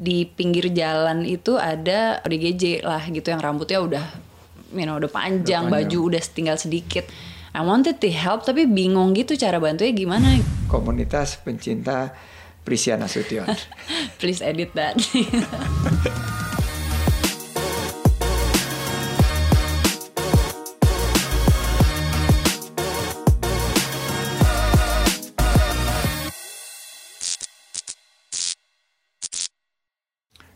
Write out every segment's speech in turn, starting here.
di pinggir jalan itu ada ODGJ lah gitu yang rambutnya udah you know udah panjang, Udah panjang. baju udah tinggal sedikit. I wanted to help tapi bingung gitu cara bantunya gimana. Komunitas pencinta Prisia Nasution. Please edit that.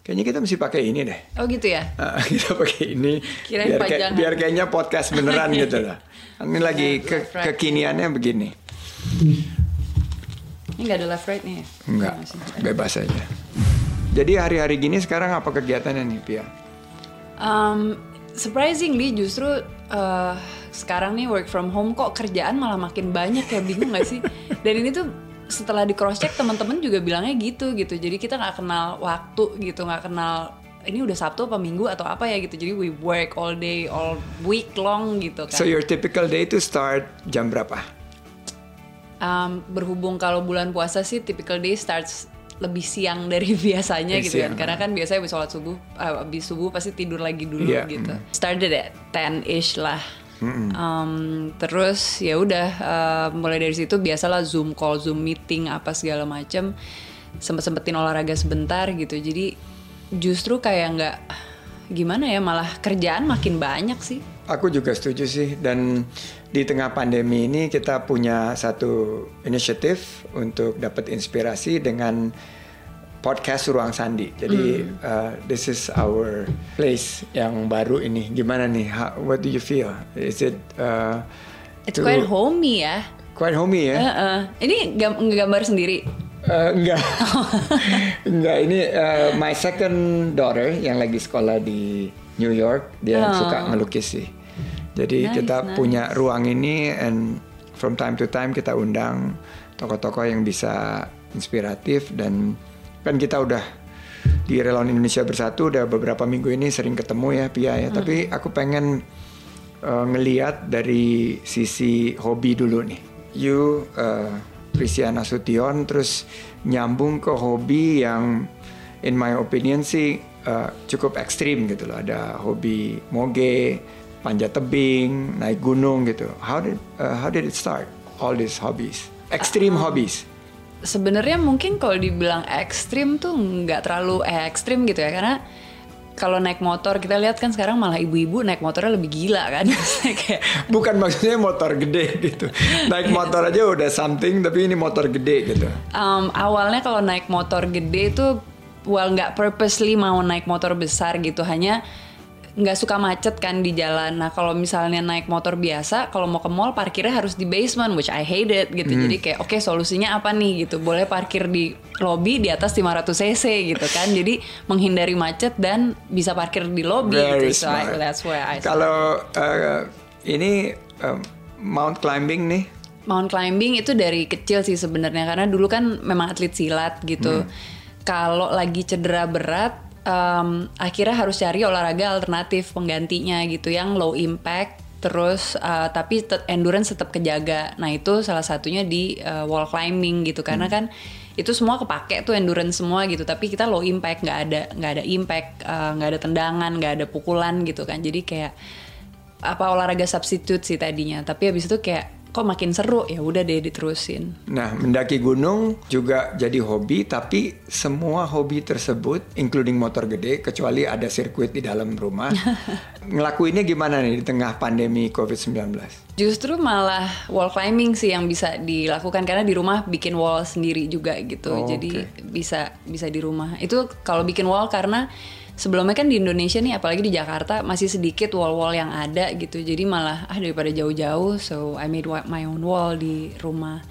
Kayaknya kita mesti pakai ini deh. oh gitu ya. Ah, kita pakai ini Kirain biar, kayak- biar kayaknya podcast beneran gitu lah. Ini lagi ke, kekiniannya begini. Ini nggak ada left right nih ya? Enggak, Masih. bebas aja. Jadi hari-hari gini sekarang apa kegiatannya nih Pia? Um, surprisingly justru uh, sekarang nih work from home kok kerjaan malah makin banyak ya bingung gak sih? Dan ini tuh setelah di cross check teman-teman juga bilangnya gitu gitu. Jadi kita nggak kenal waktu gitu, nggak kenal ini udah Sabtu apa Minggu atau apa ya gitu. Jadi we work all day, all week long gitu kan. So your typical day to start jam berapa? Um, berhubung kalau bulan puasa sih typical day starts lebih siang dari biasanya Lebih gitu kan siang. karena kan biasanya habis sholat subuh uh, habis subuh pasti tidur lagi dulu Iya, gitu started at 10 ish lah Um, terus ya udah uh, mulai dari situ biasalah zoom call zoom meeting apa segala macem. Sempet sempetin olahraga sebentar gitu. Jadi justru kayak nggak gimana ya malah kerjaan makin banyak sih. Aku juga setuju sih. Dan di tengah pandemi ini kita punya satu inisiatif untuk dapat inspirasi dengan podcast Ruang Sandi. Jadi uh, this is our place yang baru ini. Gimana nih? How- what do you feel? Is it uh, it's to- quite homey ya quite homey ya? Heeh. ini gam- gambar sendiri Eh, enggak, enggak. Ini uh, my second daughter yang lagi sekolah di New York. Dia Oh. suka ngelukis sih. Jadi Nice, kita nice. punya ruang ini, and from time to time kita undang tokoh-tokoh yang bisa inspiratif dan kan kita udah di Relawan Indonesia Bersatu udah beberapa minggu ini sering ketemu ya Pia ya. Tapi aku pengen uh, ngeliat dari sisi hobi dulu nih. You uh, Prisia Nasution terus nyambung ke hobi yang in my opinion sih uh, cukup ekstrim gitu loh. Ada hobi moge, panjat tebing, naik gunung gitu. How did uh, how did it start? All these hobbies, extreme hobbies. Sebenarnya mungkin kalau dibilang ekstrim tuh nggak terlalu ekstrim gitu ya karena kalau naik motor kita lihat kan sekarang malah ibu-ibu naik motornya lebih gila kan kayak Bukan maksudnya motor gede gitu. Naik motor aja udah something, tapi ini motor gede gitu. um, awalnya kalau naik motor gede itu well nggak purposely mau naik motor besar gitu hanya nggak suka macet kan di jalan. Nah kalau misalnya naik motor biasa, kalau mau ke mall parkirnya harus di basement, which I hate it gitu. Jadi kayak oke solusinya apa nih gitu? Boleh parkir di lobby di atas 500 cc gitu kan. Jadi menghindari macet dan bisa parkir di lobby Very gitu. So I- smart. that's where I Kalau uh, ini um, Mount climbing nih, Mount climbing itu dari kecil sih sebenarnya karena dulu kan memang atlet silat gitu. Kalau lagi cedera berat, em, akhirnya harus cari olahraga alternatif penggantinya gitu yang low impact terus eh, tapi tet- endurance tetap kejaga. Nah itu salah satunya di eh, wall climbing gitu karena kan itu semua kepake tuh endurance semua gitu tapi kita low impact nggak ada nggak ada impact eh, nggak ada tendangan nggak ada pukulan gitu kan. Jadi kayak apa olahraga substitute sih tadinya. Tapi habis itu kayak kok makin seru ya udah deh diterusin Nah, mendaki gunung juga jadi hobi, tapi semua hobi tersebut, including motor gede, kecuali ada sirkuit di dalam rumah, ngelakuinnya gimana nih di tengah pandemi COVID-19? justru malah wall climbing sih yang bisa dilakukan karena di rumah bikin wall sendiri juga gitu Oh, jadi oke. bisa bisa di rumah itu kalau bikin wall karena sebelumnya kan di Indonesia nih apalagi di Jakarta masih sedikit wall-wall yang ada gitu. Jadi malah ah daripada jauh-jauh so I made my own wall di rumah.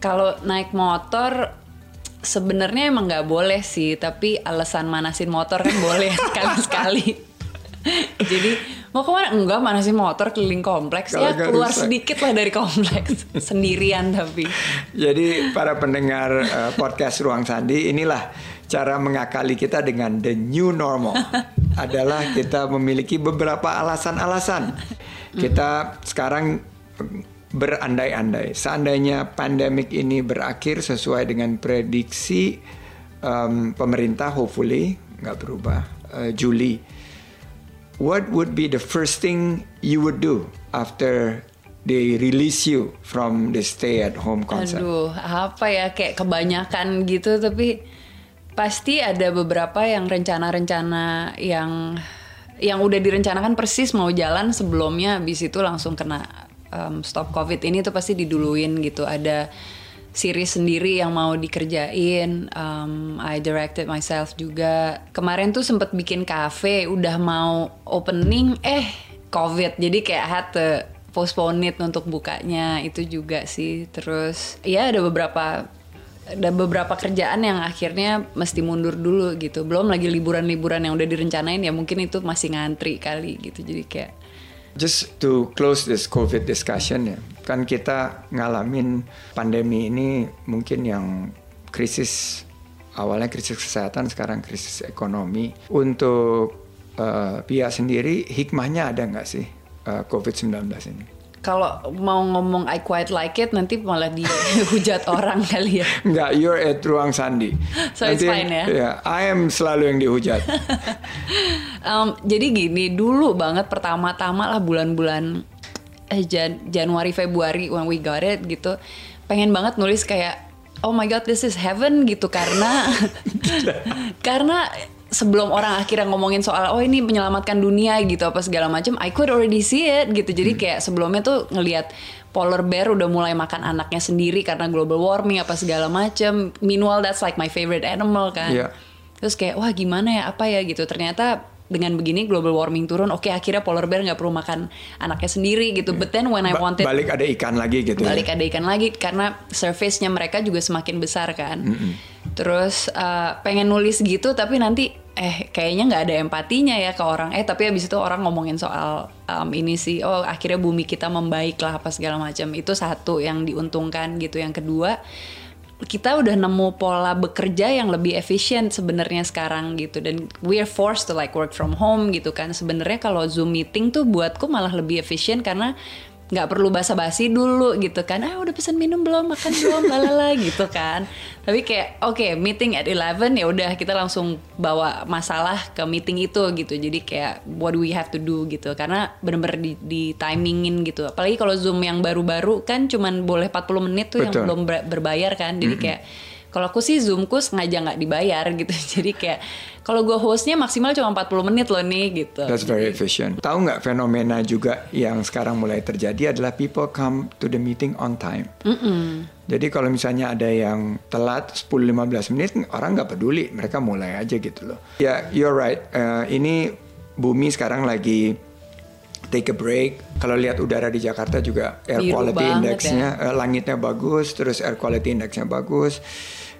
Kalau naik motor sebenarnya emang nggak boleh sih tapi alasan manasin motor kan boleh sekali-sekali jadi mau ke mana? Enggak manasin motor keliling kompleks. Kalau ya keluar rusak. sedikit lah dari kompleks. Sendirian tapi. Jadi para pendengar eh, podcast Ruang Sandi, inilah cara mengakali kita dengan the new normal. Adalah kita memiliki beberapa alasan-alasan. Kita sekarang berandai-andai. Seandainya pandemik ini berakhir sesuai dengan prediksi um, pemerintah hopefully nggak berubah uh, Juli what would be the first thing you would do after they release you from the stay at home concept Aduh, apa ya kayak kebanyakan gitu tapi pasti ada beberapa yang rencana-rencana yang yang udah direncanakan persis mau jalan sebelumnya habis itu langsung kena um, stop covid. Ini tuh pasti diduluin gitu. Ada series sendiri yang mau dikerjain um, I directed myself juga. Kemarin tuh sempet bikin cafe udah mau opening eh covid. Jadi kayak had to postpone it untuk bukanya. Itu juga sih. Terus ya ada beberapa ada beberapa kerjaan yang akhirnya mesti mundur dulu gitu. Belum lagi liburan-liburan yang udah direncanain ya mungkin itu masih ngantri kali gitu. Jadi kayak Just to close this COVID discussion ya, kan kita ngalamin pandemi ini mungkin yang krisis awalnya krisis kesehatan, sekarang krisis ekonomi. Untuk uh, pihak sendiri, hikmahnya ada nggak sih uh, COVID-19 ini? Kalau mau ngomong I quite like it nanti malah dihujat orang kali ya. Enggak, you're at ruang sandi. So nanti, it's fine ya. Ya, I am selalu yang dihujat. um, jadi gini, dulu banget pertama-tama lah bulan-bulan eh, Jan Januari Februari when we got it gitu, pengen banget nulis kayak oh my god this is heaven gitu karena karena sebelum orang akhirnya ngomongin soal oh ini menyelamatkan dunia gitu apa segala macam I could already see it gitu jadi hmm. kayak sebelumnya tuh ngelihat polar bear udah mulai makan anaknya sendiri karena global warming apa segala macam meanwhile that's like my favorite animal kan yeah. terus kayak wah gimana ya apa ya gitu ternyata dengan begini global warming turun, oke okay, akhirnya polar bear nggak perlu makan anaknya sendiri gitu. But then when I wanted balik ada ikan lagi gitu. Ya? Balik ya? ada ikan lagi karena surface-nya mereka juga semakin besar kan. Mm -hmm. Terus uh, pengen nulis gitu tapi nanti eh kayaknya nggak ada empatinya ya ke orang. Eh tapi habis itu orang ngomongin soal um, ini sih oh akhirnya bumi kita membaik lah apa segala macam. Itu satu yang diuntungkan gitu. Yang kedua kita udah nemu pola bekerja yang lebih efisien sebenarnya sekarang gitu. Dan we are forced to like work from home gitu kan. Sebenarnya kalau zoom meeting tuh buatku malah lebih efisien karena nggak perlu basa-basi dulu gitu kan. Ah udah pesan minum belum? Makan belum? Lalala gitu kan. Tapi kayak oke okay, meeting at 11 ya udah kita langsung bawa masalah ke meeting itu gitu. Jadi kayak what do we have to do gitu. Karena bener-bener di, di timingin gitu. Apalagi kalau zoom yang baru-baru kan cuman boleh 40 menit tuh Betul. yang belum berbayar kan. Jadi mm -hmm. kayak kalau aku sih zoomku sengaja nggak dibayar gitu. Jadi kayak kalau gue hostnya maksimal cuma 40 menit loh nih gitu. That's very efficient. Tahu nggak fenomena juga yang sekarang mulai terjadi adalah people come to the meeting on time. Mm -mm. Jadi kalau misalnya ada yang telat 10-15 menit, orang nggak peduli, mereka mulai aja gitu loh. Ya, yeah, you're right. Uh, ini bumi sekarang lagi take a break. Kalau lihat udara di Jakarta juga air Biru quality indexnya, ya. uh, langitnya bagus, terus air quality indexnya bagus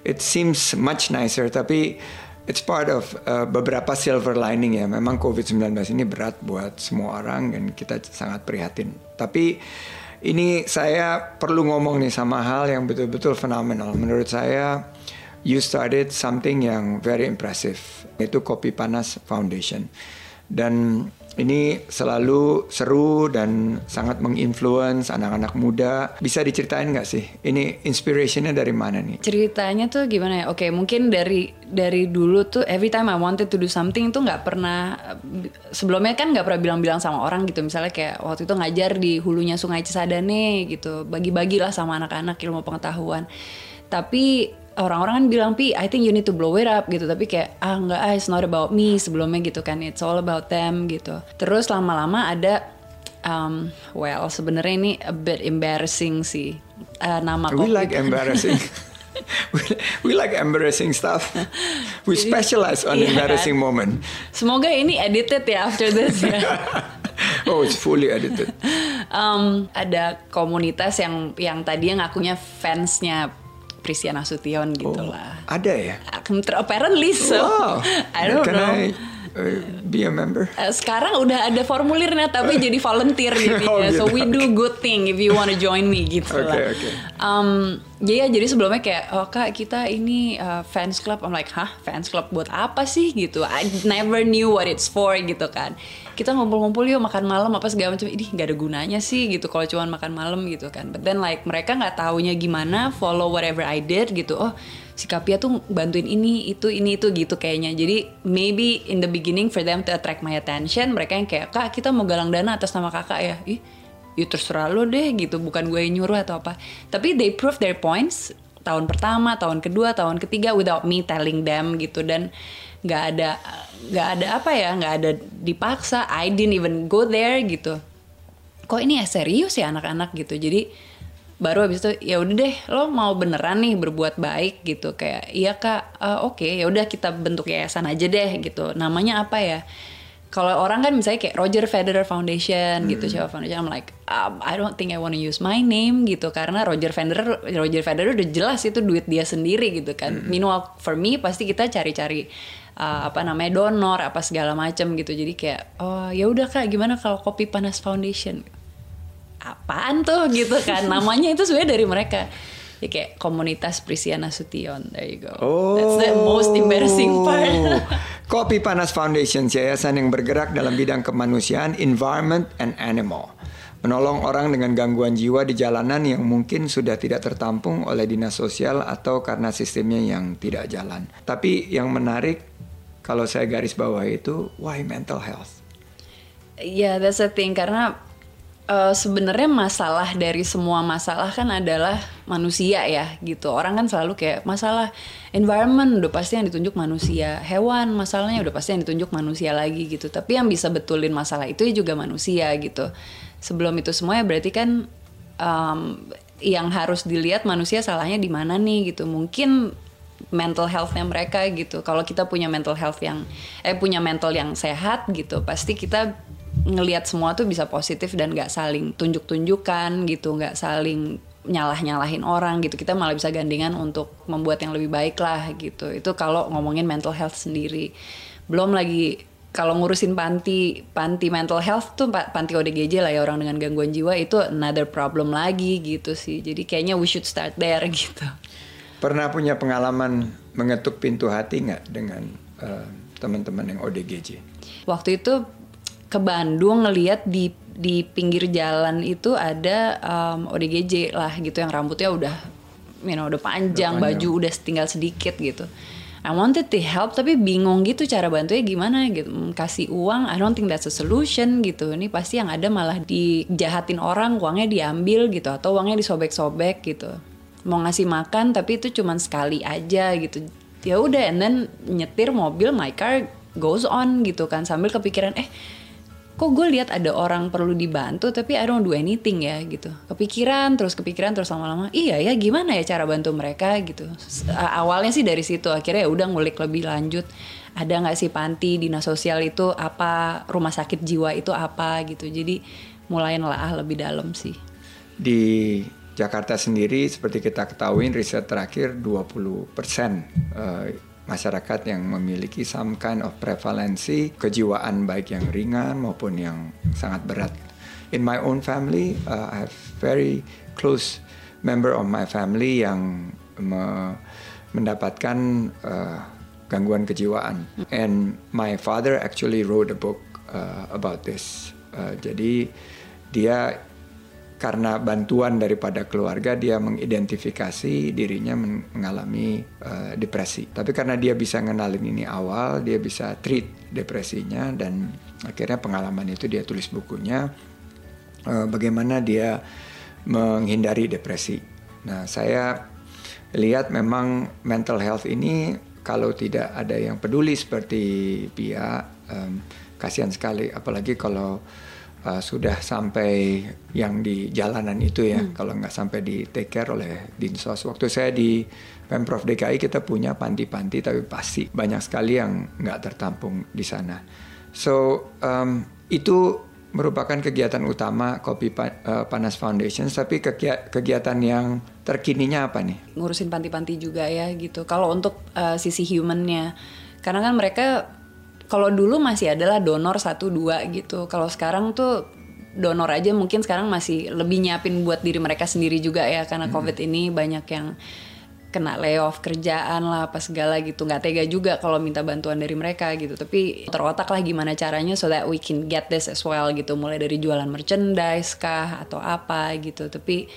it seems much nicer tapi it's part of uh, beberapa silver lining ya. Memang COVID-19 ini berat buat semua orang dan kita sangat prihatin. Tapi ini saya perlu ngomong nih sama hal yang betul-betul fenomenal. Menurut saya you started something yang very impressive. Itu Kopi Panas Foundation. Dan ini selalu seru dan sangat menginfluence anak-anak muda. Bisa diceritain nggak sih? Ini inspirationnya dari mana nih? Ceritanya tuh gimana ya? Oke, mungkin dari dari dulu tuh every time I wanted to do something tuh nggak pernah sebelumnya kan nggak pernah bilang-bilang sama orang gitu. Misalnya kayak waktu itu ngajar di hulunya Sungai Cisadane gitu, bagi-bagilah sama anak-anak ilmu pengetahuan. Tapi orang-orang kan bilang pi I think you need to blow it up gitu tapi kayak ah nggak ah it's not about me sebelumnya gitu kan it's all about them gitu terus lama-lama ada um, well sebenarnya ini a bit embarrassing sih uh, nama we like embarrassing we, we like embarrassing stuff. We specialize on yeah, embarrassing kan? moment. Semoga ini edited ya after this ya. oh, it's fully edited. Um, ada komunitas yang yang tadi yang ngakunya fansnya Prisia Nasution gitu oh, lah. Ada ya? Apparently so. Wow. I don't Can know. I uh, be a member? Uh, sekarang udah ada formulirnya tapi jadi volunteer gitu oh, Gitu. So we do good thing if you want to join me gitu okay, lah. Okay. Um, jadi ya jadi sebelumnya kayak oh kak kita ini uh, fans club. I'm like hah? Fans club buat apa sih? Gitu. I never knew what it's for gitu kan. Kita ngumpul-ngumpul yuk makan malam apa segala macam. Ini nggak ada gunanya sih gitu kalau cuma makan malam gitu kan. But then like mereka nggak taunya gimana follow whatever I did gitu. Oh si Kapia tuh bantuin ini itu ini itu gitu kayaknya. Jadi maybe in the beginning for them to attract my attention mereka yang kayak kak kita mau galang dana atas nama kakak ya. Ih ya terserah lo deh gitu. Bukan gue yang nyuruh atau apa. Tapi they prove their points tahun pertama tahun kedua tahun ketiga without me telling them gitu. Dan nggak ada nggak ada apa ya nggak ada dipaksa. I didn't even go there gitu. Kok ini ya serius ya anak-anak gitu. Jadi baru habis itu ya udah deh lo mau beneran nih berbuat baik gitu. Kayak iya kak uh, oke okay, ya udah kita bentuk yayasan aja deh gitu. Namanya apa ya kalau orang kan misalnya kayak Roger Federer Foundation gitu, hmm. gitu, Coba Foundation, I'm like, um, I don't think I wanna use my name gitu, karena Roger Federer, Roger Federer udah jelas itu duit dia sendiri gitu kan. Hmm. Meanwhile for me pasti kita cari-cari uh, apa namanya donor apa segala macam gitu, jadi kayak, oh ya udah kak, gimana kalau Kopi Panas Foundation? Apaan tuh gitu kan? Namanya itu sebenarnya dari mereka ya kayak komunitas Prisiana Sution there you go oh, that's the most embarrassing part Kopi Panas Foundation yayasan yang bergerak dalam bidang kemanusiaan environment and animal menolong orang dengan gangguan jiwa di jalanan yang mungkin sudah tidak tertampung oleh dinas sosial atau karena sistemnya yang tidak jalan. Tapi yang menarik kalau saya garis bawah itu why mental health? Ya, yeah, that's the thing karena uh, sebenarnya masalah dari semua masalah kan adalah manusia ya gitu. Orang kan selalu kayak masalah environment udah pasti yang ditunjuk manusia, hewan masalahnya udah pasti yang ditunjuk manusia lagi gitu. Tapi yang bisa betulin masalah itu juga manusia gitu. Sebelum itu semua ya berarti kan um, yang harus dilihat manusia salahnya di mana nih gitu. Mungkin mental healthnya mereka gitu. Kalau kita punya mental health yang eh punya mental yang sehat gitu, pasti kita ngelihat semua tuh bisa positif dan nggak saling tunjuk-tunjukkan gitu, nggak saling nyalah-nyalahin orang gitu. Kita malah bisa gandengan untuk membuat yang lebih baik lah gitu. Itu kalau ngomongin mental health sendiri. Belum lagi kalau ngurusin panti panti mental health tuh panti ODGJ lah ya orang dengan gangguan jiwa itu another problem lagi gitu sih. Jadi kayaknya we should start there gitu. Pernah punya pengalaman mengetuk pintu hati nggak dengan uh, teman-teman yang ODGJ? Waktu itu ke Bandung ngeliat di di pinggir jalan itu ada um, ODGJ lah gitu yang rambutnya udah you know udah panjang, udah panjang. baju udah tinggal sedikit gitu. I wanted to help tapi bingung gitu cara bantunya gimana gitu hmm, kasih uang I don't think that's a solution gitu ini pasti yang ada malah dijahatin orang uangnya diambil gitu atau uangnya disobek-sobek gitu mau ngasih makan tapi itu cuma sekali aja gitu ya udah and then nyetir mobil my car goes on gitu kan sambil kepikiran eh kok gue lihat ada orang perlu dibantu tapi I don't do anything ya gitu. Kepikiran terus kepikiran terus lama-lama iya ya gimana ya cara bantu mereka? Gitu. Awalnya sih dari situ akhirnya ya udah ngulik lebih lanjut. Ada nggak sih panti dinas sosial itu apa rumah sakit jiwa itu apa gitu. Jadi mulai nelaah lebih dalam sih. Di Jakarta sendiri seperti kita ketahui riset terakhir 20 persen uh, masyarakat yang memiliki some kind of prevalensi kejiwaan baik yang ringan maupun yang sangat berat. In my own family, uh, I have very close member of my family yang me mendapatkan uh, gangguan kejiwaan. And my father actually wrote a book uh, about this. Uh, jadi dia karena bantuan daripada keluarga dia mengidentifikasi dirinya mengalami uh, depresi. Tapi karena dia bisa ngenalin ini awal, dia bisa treat depresinya dan akhirnya pengalaman itu dia tulis bukunya uh, bagaimana dia menghindari depresi. Nah, saya lihat memang mental health ini kalau tidak ada yang peduli seperti Pia um, kasihan sekali apalagi kalau uh, sudah sampai yang di jalanan itu ya. Hmm. kalau nggak sampai di take care oleh dinsos. Waktu saya di pemprov DKI kita punya panti-panti tapi pasti banyak sekali yang nggak tertampung di sana. So um, itu merupakan kegiatan utama Kopi uh, Panas Foundation. Tapi kegiatan yang terkininya apa nih? Ngurusin panti-panti juga ya gitu. Kalau untuk uh, sisi humannya. Karena kan mereka kalau dulu masih adalah donor satu dua gitu. Kalau sekarang tuh donor aja mungkin sekarang masih lebih nyiapin buat diri mereka sendiri juga ya karena hmm. covid ini banyak yang kena layoff kerjaan lah apa segala gitu. Nggak tega juga kalau minta bantuan dari mereka gitu. Tapi terotak lah gimana caranya so that we can get this as well gitu. Mulai dari jualan merchandise kah atau apa gitu. Tapi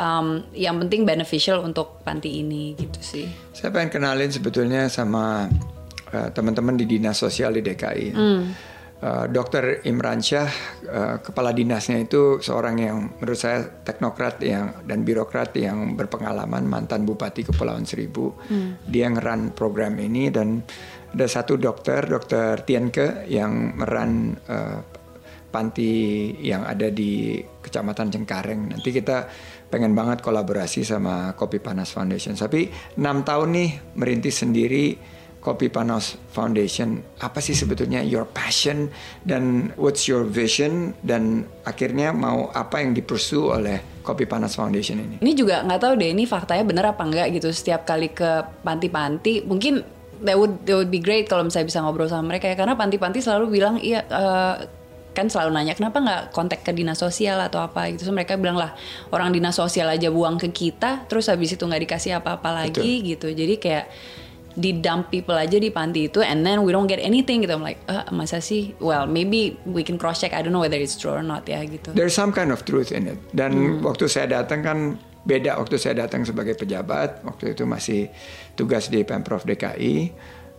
um, yang penting beneficial untuk panti ini gitu sih. Saya pengen kenalin sebetulnya sama uh, teman-teman di dinas sosial di DKI. Hmm. Uh, Dokter Imran Syah, uh, kepala dinasnya itu seorang yang menurut saya teknokrat yang dan birokrat yang berpengalaman mantan bupati Kepulauan Seribu. Hmm. Dia ngeran program ini dan ada satu dokter, Dokter Tienke yang meran uh, panti yang ada di Kecamatan Cengkareng. Nanti kita pengen banget kolaborasi sama Kopi Panas Foundation. Tapi enam tahun nih merintis sendiri Kopi Panas Foundation. Apa sih sebetulnya your passion dan what's your vision dan akhirnya mau apa yang dipersu oleh Kopi Panas Foundation ini? Ini juga nggak tahu deh ini faktanya bener apa enggak gitu. Setiap kali ke panti-panti mungkin that would that would be great kalau misalnya bisa ngobrol sama mereka ya karena panti-panti selalu bilang iya uh, kan selalu nanya kenapa nggak kontak ke dinas sosial atau apa gitu so mereka bilang lah orang dinas sosial aja buang ke kita terus habis itu nggak dikasih apa-apa lagi Betul. gitu jadi kayak di dump people aja di panti itu and then we don't get anything gitu. I'm like uh, masa sih? Well maybe we can cross check I don't know whether it's true or not ya gitu. There's some kind of truth in it. Dan hmm. waktu saya datang kan beda. Waktu saya datang sebagai pejabat waktu itu masih tugas di pemprov DKI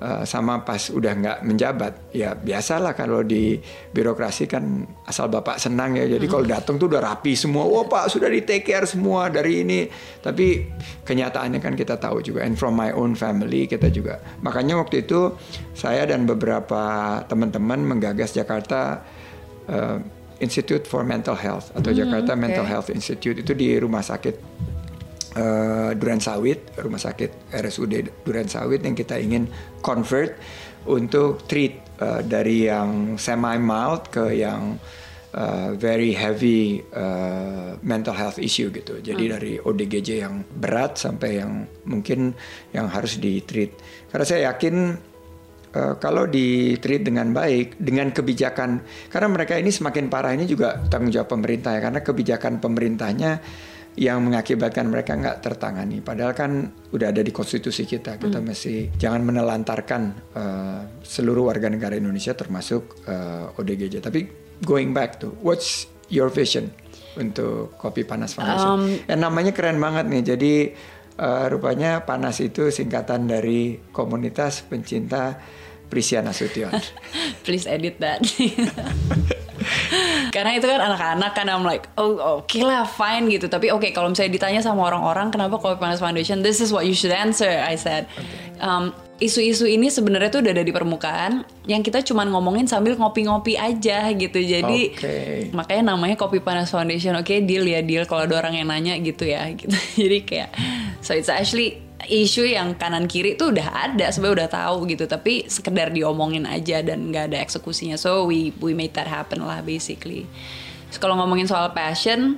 Uh, sama pas udah nggak menjabat ya biasalah kalau di birokrasi kan asal bapak senang ya jadi hmm. kalau datang tuh udah rapi semua wah pak sudah di take care semua dari ini tapi kenyataannya kan kita tahu juga and from my own family kita juga makanya waktu itu saya dan beberapa teman-teman menggagas Jakarta uh, Institute for Mental Health atau hmm, Jakarta okay. Mental Health Institute itu di rumah sakit uh, Duren Sawit, rumah sakit RSUD Duren Sawit yang kita ingin convert untuk treat uh, dari yang semi mild ke yang uh, very heavy uh, mental health issue gitu. Jadi hmm. dari ODGJ yang berat sampai yang mungkin yang harus di treat. Karena saya yakin uh, kalau di treat dengan baik dengan kebijakan karena mereka ini semakin parah ini juga tanggung jawab pemerintah ya karena kebijakan pemerintahnya yang mengakibatkan mereka nggak tertangani. Padahal kan udah ada di konstitusi kita. Kita hmm. mesti jangan menelantarkan uh, seluruh warga negara Indonesia termasuk uh, eh, ODGJ. Tapi going back to what's your vision untuk kopi panas Foundation? Um, eh, namanya keren banget nih. Jadi uh, rupanya panas itu singkatan dari komunitas pencinta Prisia Nasution. Please edit that. Karena itu kan anak-anak kan I'm like, oh oke okay lah fine gitu. Tapi oke okay, kalau misalnya ditanya sama orang-orang kenapa Kopi Panas Foundation, this is what you should answer. I said. Um, isu-isu ini sebenarnya tuh udah ada di permukaan yang kita cuma ngomongin sambil ngopi-ngopi aja gitu jadi okay. makanya namanya kopi panas foundation oke okay, deal ya deal kalau ada orang yang nanya gitu ya gitu jadi kayak so it's actually isu yang kanan kiri tuh udah ada sebenarnya udah tahu gitu. Tapi sekedar diomongin aja dan nggak ada eksekusinya. So we we made that happen lah basically. So, kalau ngomongin soal passion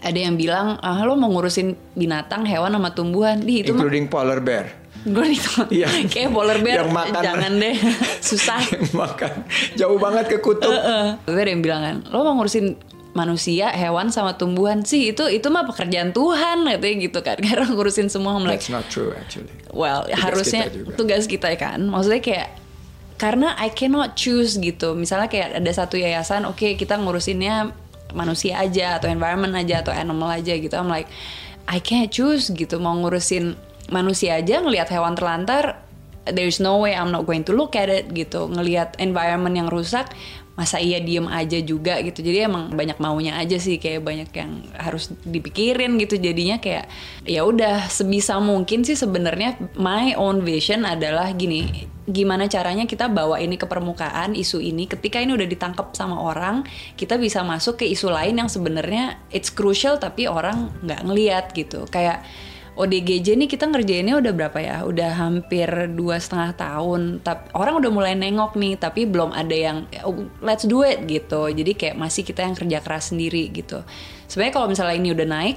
ada yang bilang ah, lo mau ngurusin binatang hewan sama tumbuhan. Di itu including mah, polar bear. Gue itu iya. kayak polar bear. Yang makan, jangan deh. Susah. Yang makan. Jauh banget ke kutub. Uh, uh. ada yang bilang kan lo mau ngurusin manusia, hewan sama tumbuhan sih itu itu mah pekerjaan Tuhan katanya gitu kan karena ngurusin semua like, That's not true actually. Well, tugas harusnya kita tugas kita kan. Maksudnya kayak karena I cannot choose gitu. Misalnya kayak ada satu yayasan, oke okay, kita ngurusinnya manusia aja atau environment aja atau animal aja gitu. I'm like I can't choose gitu mau ngurusin manusia aja ngelihat hewan terlantar there's no way I'm not going to look at it gitu. Ngelihat environment yang rusak masa iya diem aja juga gitu. Jadi emang banyak maunya aja sih kayak banyak yang harus dipikirin gitu. Jadinya kayak ya udah sebisa mungkin sih sebenarnya my own vision adalah gini gimana caranya kita bawa ini ke permukaan isu ini. Ketika ini udah ditangkap sama orang kita bisa masuk ke isu lain yang sebenarnya it's crucial tapi orang nggak ngeliat gitu. Kayak ODGJ nih kita ngerjainnya udah berapa ya? Udah hampir dua setengah tahun. Tapi orang udah mulai nengok nih, tapi belum ada yang oh, let's do it gitu. Jadi kayak masih kita yang kerja keras sendiri gitu. Sebenarnya kalau misalnya ini udah naik,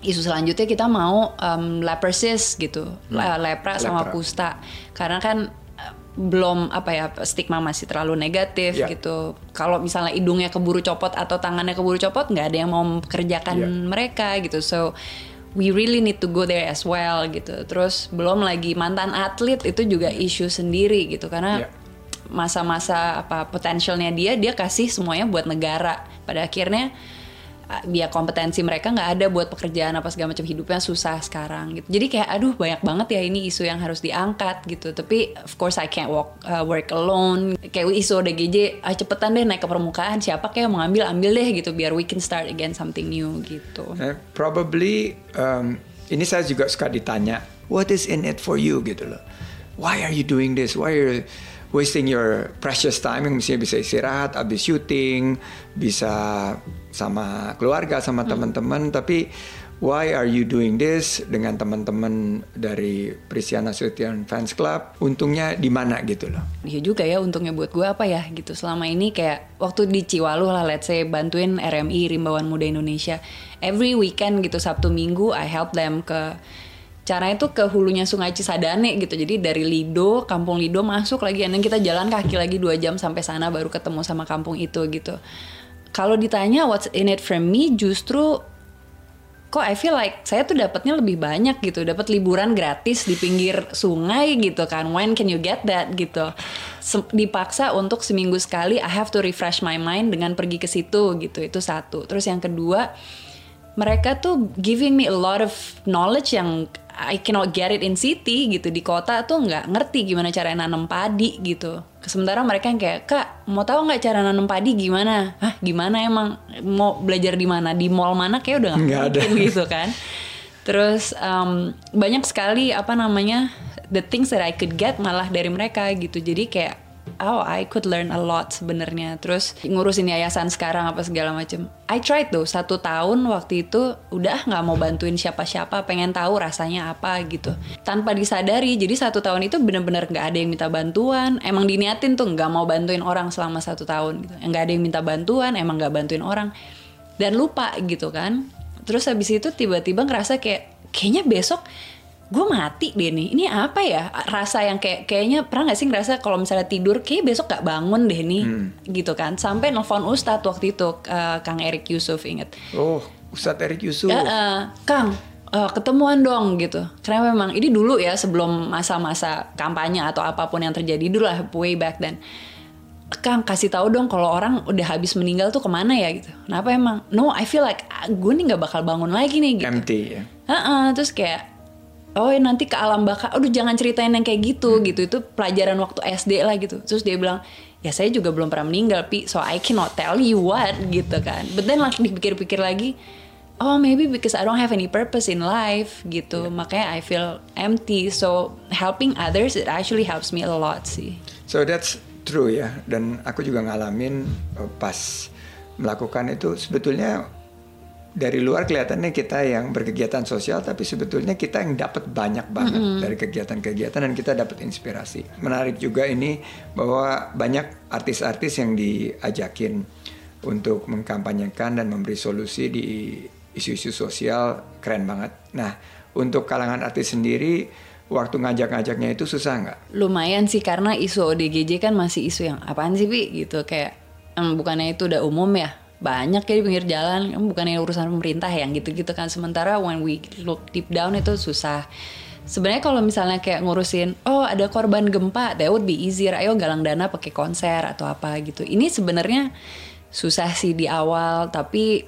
isu selanjutnya kita mau um, lepersis gitu, hmm. lepra sama lepra. kusta. Karena kan eh, belum apa ya stigma masih terlalu negatif yeah. gitu. Kalau misalnya hidungnya keburu copot atau tangannya keburu copot, nggak ada yang mau kerjakan yeah. mereka gitu. So we really need to go there as well gitu. Terus belum lagi mantan atlet itu juga isu sendiri gitu karena yeah. masa-masa apa potensialnya dia dia kasih semuanya buat negara. Pada akhirnya dia kompetensi mereka nggak ada buat pekerjaan apa segala macam. Hidupnya susah sekarang gitu. Jadi kayak aduh banyak banget ya ini isu yang harus diangkat gitu. Tapi of course I can't walk uh, work alone. Kayak isu ODGJ ah cepetan deh naik ke permukaan. Siapa kayak mau ambil ambil deh gitu. Biar we can start again something new gitu. Eh, probably um, ini saya juga suka ditanya what is in it for you? gitu loh. Why are you doing this? Why are you wasting your precious time. Yang mestinya bisa istirahat habis syuting bisa sama keluarga sama teman-teman. Tapi why are you doing this dengan teman-teman dari Prisiana Nasution Fans Club? Untungnya di mana gitu loh. Iya juga ya untungnya buat gue apa ya gitu. Selama ini kayak waktu di Ciwalu lah let's say bantuin RMI Rimbawan Muda Indonesia. Every weekend gitu Sabtu Minggu I help them ke caranya tuh ke hulunya Sungai Cisadane gitu. Jadi dari Lido Kampung Lido masuk lagi dan kita jalan kaki lagi dua jam sampai sana baru ketemu sama kampung itu gitu. Kalau ditanya what's in it for me justru kok I feel like saya tuh dapatnya lebih banyak gitu. Dapat liburan gratis di pinggir sungai gitu kan. When can you get that gitu? Dipaksa untuk seminggu sekali I have to refresh my mind dengan pergi ke situ gitu. Itu satu. Terus yang kedua mereka tuh giving me a lot of knowledge yang I cannot get it in city gitu di kota tuh nggak ngerti gimana cara nanam padi gitu. Sementara mereka yang kayak kak mau tahu nggak cara nanam padi gimana? Hah gimana emang? Mau belajar di mana? Di mall mana? Kayak udah nggak ada. gitu kan. Terus um, banyak sekali apa namanya the things that I could get malah dari mereka gitu. Jadi kayak oh I could learn a lot sebenarnya. Terus ngurusin yayasan sekarang apa segala macem. I tried tuh satu tahun waktu itu udah nggak mau bantuin siapa-siapa pengen tahu rasanya apa gitu. Tanpa disadari jadi satu tahun itu bener-bener nggak ada yang minta bantuan. Emang diniatin tuh nggak mau bantuin orang selama satu tahun gitu. Nggak ada yang minta bantuan emang nggak bantuin orang. Dan lupa gitu kan. Terus habis itu tiba-tiba ngerasa kayak kayaknya besok gue mati deh nih ini apa ya? Rasa yang kayak kayaknya pernah nggak sih ngerasa kalau misalnya tidur kayak besok gak bangun deh nih gitu kan. Sampai nelfon Ustadz waktu itu eh, Kang Erik Yusuf inget oh Ustadz Erik Yusuf. Ya, eh, Kang eh, ketemuan dong gitu. Karena memang ini dulu ya sebelum masa-masa kampanye atau apa pun yang terjadi dulu lah way back then. Kang kasih tahu dong kalau orang udah habis meninggal tuh ke mana ya gitu. Kenapa emang? No, I feel like ah, gue nih nggak bakal bangun lagi nih gitu. empty ya. Heeh, terus kayak oh ya nanti ke alam baka aduh jangan ceritain yang kayak gitu gitu. Itu pelajaran waktu SD lah gitu. Terus dia bilang ya saya juga belum pernah meninggal pi so I cannot tell you what gitu kan. But then like dipikir-pikir lagi oh maybe because I don't have any purpose in life gitu. Makanya I feel empty. So helping others it actually helps me a lot sih. So that's true ya, dan aku juga ngalamin uh, pas melakukan itu sebetulnya dari luar kelihatannya kita yang berkegiatan sosial, tapi sebetulnya kita yang dapat banyak banget dari kegiatan-kegiatan dan kita dapat inspirasi. Menarik juga ini bahwa banyak artis-artis yang diajakin untuk mengkampanyekan dan memberi solusi di isu-isu sosial keren banget. Nah, untuk kalangan artis sendiri waktu ngajak-ngajaknya itu susah nggak? lumayan sih karena isu ODGJ kan masih isu yang apaan sih Pi gitu kayak em, bukannya itu udah umum ya banyak ya di pinggir jalan. Em, bukannya urusan pemerintah yang gitu-gitu kan. Sementara when we look deep down itu susah. Sebenarnya kalau misalnya kayak ngurusin oh ada korban gempa that would be easier. Ayo galang dana pakai konser atau apa gitu. Ini sebenarnya susah sih di awal tapi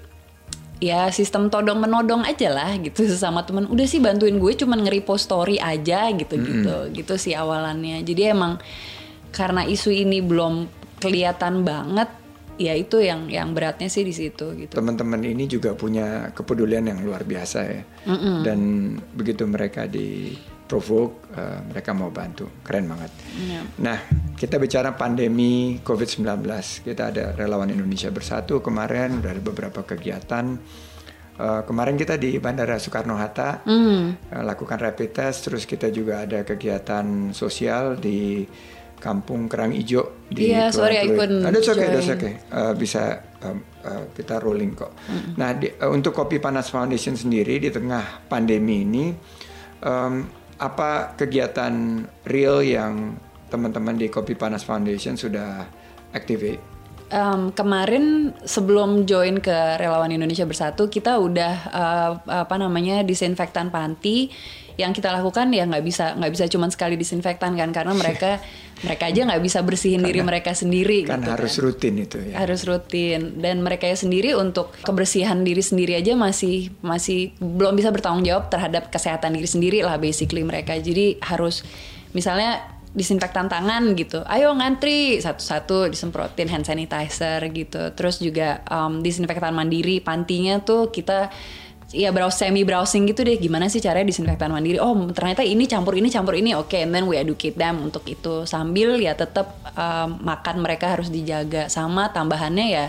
ya sistem todong menodong aja lah gitu sesama temen. Udah sih bantuin gue cuman nge-repost story aja gitu gitu gitu sih awalannya. Jadi emang karena isu ini belum kelihatan banget ya itu yang yang beratnya sih di situ gitu teman-teman ini juga punya kepedulian yang luar biasa ya. Dan begitu mereka di provoke, eh, mereka mau bantu. Keren banget. Iya. Nah, kita bicara pandemi COVID-19. Kita ada relawan Indonesia Bersatu kemarin, udah ada beberapa kegiatan. Eh, kemarin kita di Bandara Soekarno-Hatta Hmm. eh, lakukan rapid test, terus kita juga ada kegiatan sosial di Kampung Kerang Ijo di Iya, sorry, I Kepulauan couldn't Ada oke, join. oke. Eh, bisa um, eh, kita rolling kok. Nah, di- eh, untuk Kopi Panas Foundation sendiri di tengah pandemi ini, em, apa kegiatan real yang teman-teman di Kopi Panas Foundation sudah activate? um, kemarin sebelum join ke Relawan Indonesia Bersatu kita udah uh, apa namanya disinfektan panti yang kita lakukan ya nggak bisa nggak bisa cuma sekali disinfektan kan karena mereka mereka aja nggak bisa bersihin karena, diri mereka sendiri kan gitu harus kan. rutin itu ya harus rutin dan mereka sendiri untuk kebersihan diri sendiri aja masih masih belum bisa bertanggung jawab terhadap kesehatan diri sendiri lah basically mereka jadi harus misalnya disinfektan tangan gitu. Ayo ngantri satu-satu disemprotin hand sanitizer gitu. Terus juga um, disinfektan mandiri pantinya tuh kita ya browse semi browsing gitu deh gimana sih caranya disinfektan mandiri oh ternyata ini campur ini campur ini oke okay, and then we educate them untuk itu sambil ya tetap um, makan mereka harus dijaga sama tambahannya ya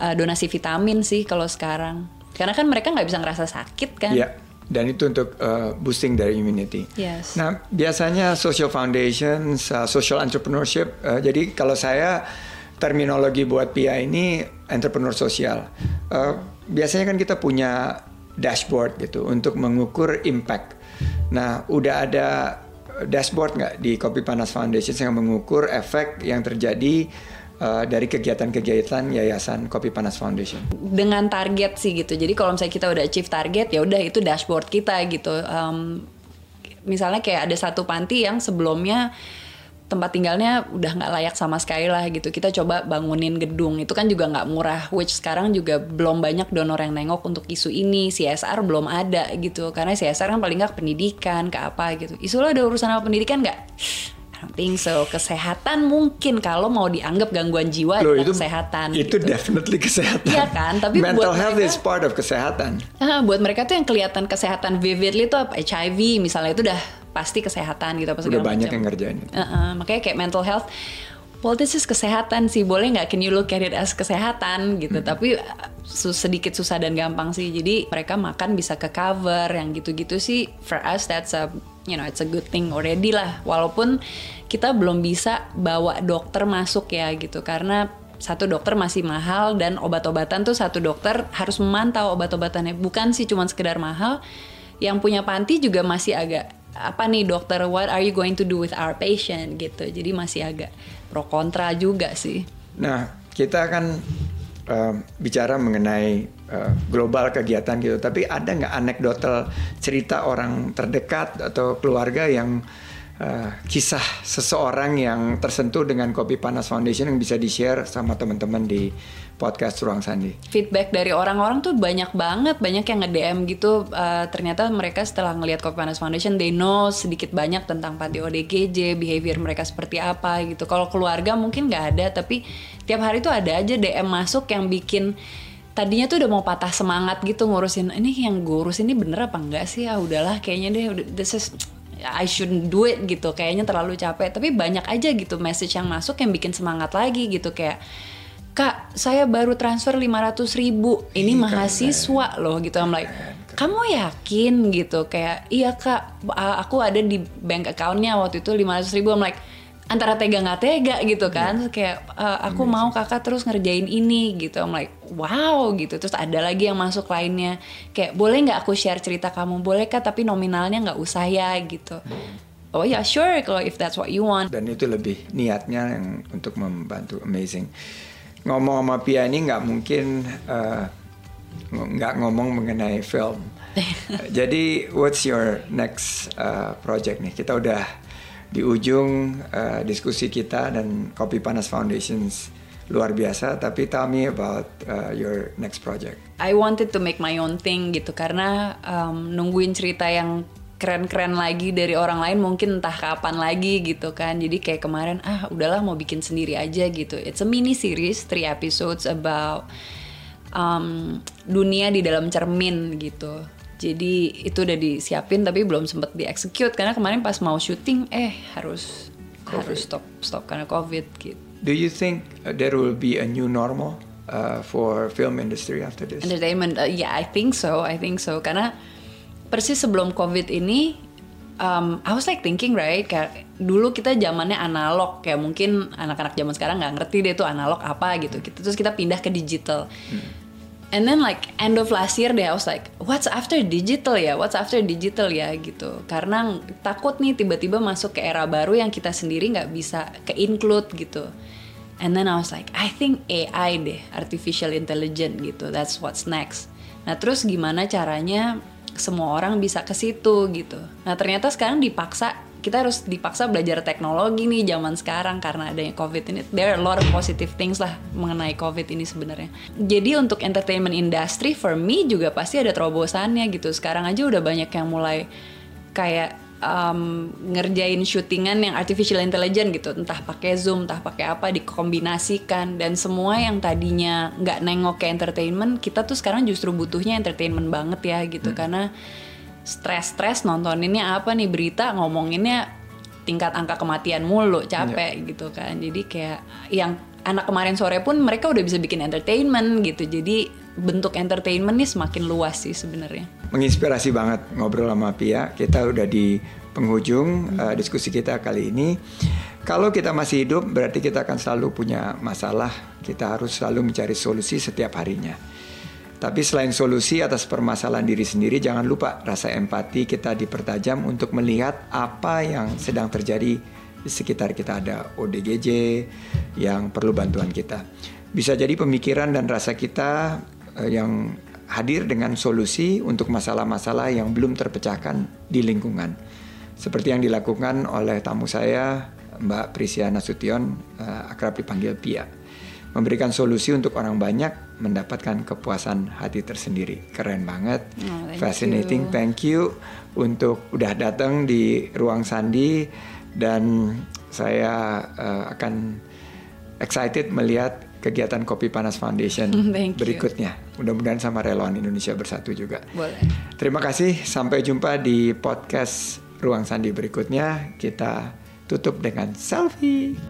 uh, donasi vitamin sih kalau sekarang karena kan mereka nggak bisa ngerasa sakit kan yeah dan itu untuk uh, boosting dari immunity. Yes. Nah, biasanya social foundation, uh, social entrepreneurship. Uh, jadi kalau saya terminologi buat PIA ini entrepreneur sosial. Uh, biasanya kan kita punya dashboard gitu untuk mengukur impact. Nah, udah ada dashboard nggak di Kopi Panas Foundation yang mengukur efek yang terjadi uh, dari kegiatan-kegiatan Yayasan Kopi Panas Foundation? Dengan target sih gitu. Jadi kalau misalnya kita udah achieve target, ya udah itu dashboard kita gitu. Um, misalnya kayak ada satu panti yang sebelumnya tempat tinggalnya udah nggak layak sama sekali lah gitu. Kita coba bangunin gedung itu kan juga nggak murah. Which sekarang juga belum banyak donor yang nengok untuk isu ini. CSR belum ada gitu. Karena CSR kan paling nggak pendidikan ke apa gitu. Isu lo ada urusan apa pendidikan nggak? I don't think so. Kesehatan mungkin kalau mau dianggap gangguan jiwa Loh, itu kesehatan. Itu gitu. definitely kesehatan. Iya kan, tapi mental buat health mereka, is part of kesehatan. Uh, buat mereka tuh yang kelihatan kesehatan vividly tuh HIV misalnya itu udah pasti kesehatan gitu apa Udah banyak macam. yang ngerjain. Uh -uh, makanya kayak mental health well this is kesehatan sih. Boleh nggak can you look at it as kesehatan? Gitu. Hmm. tapi uh, sedikit susah dan gampang sih. Jadi mereka makan bisa ke cover yang gitu-gitu sih. For us that's a you know it's a good thing already lah. Walaupun kita belum bisa bawa dokter masuk ya gitu. Karena satu dokter masih mahal dan obat-obatan tuh satu dokter harus memantau obat-obatannya. Bukan sih cuma sekedar mahal. Yang punya panti juga masih agak apa nih dokter what are you going to do with our patient gitu. Jadi masih agak pro kontra juga sih. Nah kita kan uh, bicara mengenai uh, global kegiatan gitu. Tapi ada nggak anekdotal cerita orang terdekat atau keluarga yang uh, kisah seseorang yang tersentuh dengan Kopi Panas Foundation yang bisa di share sama teman-teman di podcast Ruang Sandi? Feedback dari orang-orang tuh banyak banget, banyak yang nge-DM gitu. Uh, ternyata mereka setelah ngelihat Kopi Panas Foundation, they know sedikit banyak tentang panti ODGJ, behavior mereka seperti apa gitu. Kalau keluarga mungkin nggak ada, tapi tiap hari tuh ada aja DM masuk yang bikin tadinya tuh udah mau patah semangat gitu ngurusin ini yang gue urus ini bener apa enggak sih ah udahlah kayaknya deh this is I shouldn't do it gitu kayaknya terlalu capek tapi banyak aja gitu message yang masuk yang bikin semangat lagi gitu kayak saya baru transfer 500 ribu. Ini mahasiswa loh gitu. I'm like kamu yakin? Gitu. Kayak iya kak. Aku ada di bank accountnya waktu itu 500 ribu. I'm like antara tega nggak tega gitu iya. kan. Yeah. kayak uh, aku Amazing. mau kakak terus ngerjain ini gitu. I'm like wow gitu. Terus ada lagi yang masuk lainnya. Kayak boleh nggak aku share cerita kamu? Boleh kak tapi nominalnya nggak usah ya gitu. Hmm. oh ya yeah, sure kalau if that's what you want. Dan itu lebih niatnya yang untuk membantu. Amazing ngomong sama Pia ini nggak mungkin uh, nggak ngomong mengenai film jadi what's your next uh, project nih kita udah di ujung uh, diskusi kita dan Kopi Panas Foundations luar biasa. Tapi tell me about uh, your next project. I wanted to make my own thing gitu karena um, nungguin cerita yang keren-keren lagi dari orang lain mungkin entah kapan lagi gitu kan jadi kayak kemarin ah udahlah mau bikin sendiri aja gitu it's a mini series three episodes about um, dunia di dalam cermin gitu jadi itu udah disiapin tapi belum sempet dieksekut karena kemarin pas mau syuting eh harus COVID. harus stop stop karena covid gitu. Do you think uh, there will be a new normal uh, for film industry after this? Entertainment, uh, yeah, I think so, I think so. Karena persis sebelum covid ini, um, I was like thinking right, kayak dulu kita zamannya analog, kayak mungkin anak-anak zaman sekarang nggak ngerti deh tuh analog apa gitu. Terus kita pindah ke digital. Hmm and then like end of last year deh I was like what's after digital ya what's after digital ya gitu karena takut nih tiba-tiba masuk ke era baru yang kita sendiri nggak bisa ke include gitu And then I was like, I think AI deh, artificial intelligence gitu. That's what's next. Nah terus gimana caranya semua orang bisa ke situ gitu. Nah ternyata sekarang dipaksa kita harus dipaksa belajar teknologi nih zaman sekarang karena adanya COVID ini. There are a lot of positive things lah mengenai COVID ini sebenarnya. Jadi untuk entertainment industry for me juga pasti ada terobosannya gitu. Sekarang aja udah banyak yang mulai kayak um, ngerjain syutingan yang artificial intelligence gitu entah pakai zoom entah pakai apa dikombinasikan dan semua yang tadinya nggak nengok ke entertainment kita tuh sekarang justru butuhnya entertainment banget ya gitu hmm. karena stres-stres nontoninnya apa nih berita ngomonginnya tingkat angka kematian mulu capek yeah. gitu kan jadi kayak yang anak kemarin sore pun mereka udah bisa bikin entertainment gitu jadi bentuk entertainment nih semakin luas sih sebenarnya. Menginspirasi banget ngobrol sama Pia. Kita udah di penghujung uh, diskusi kita kali ini. Kalau kita masih hidup berarti kita akan selalu punya masalah. Kita harus selalu mencari solusi setiap harinya. Tapi selain solusi atas permasalahan diri sendiri, jangan lupa rasa empati kita dipertajam untuk melihat apa yang sedang terjadi di sekitar kita ada ODGJ yang perlu bantuan kita. Bisa jadi pemikiran dan rasa kita Eh, yang hadir dengan solusi untuk masalah-masalah yang belum terpecahkan di lingkungan. Seperti yang dilakukan oleh tamu saya, Mbak Prisia Nasution, uh, akrab dipanggil Pia. Memberikan solusi untuk orang banyak mendapatkan kepuasan hati tersendiri. Keren banget, oh, thank fascinating. You. Thank you untuk udah datang di ruang Sandi dan saya uh, akan excited melihat kegiatan Kopi Panas Foundation berikutnya. Mudah-mudahan sama relawan Indonesia Bersatu juga. Boleh. Terima kasih. Sampai jumpa di podcast Ruang Sandi berikutnya. Kita tutup dengan selfie.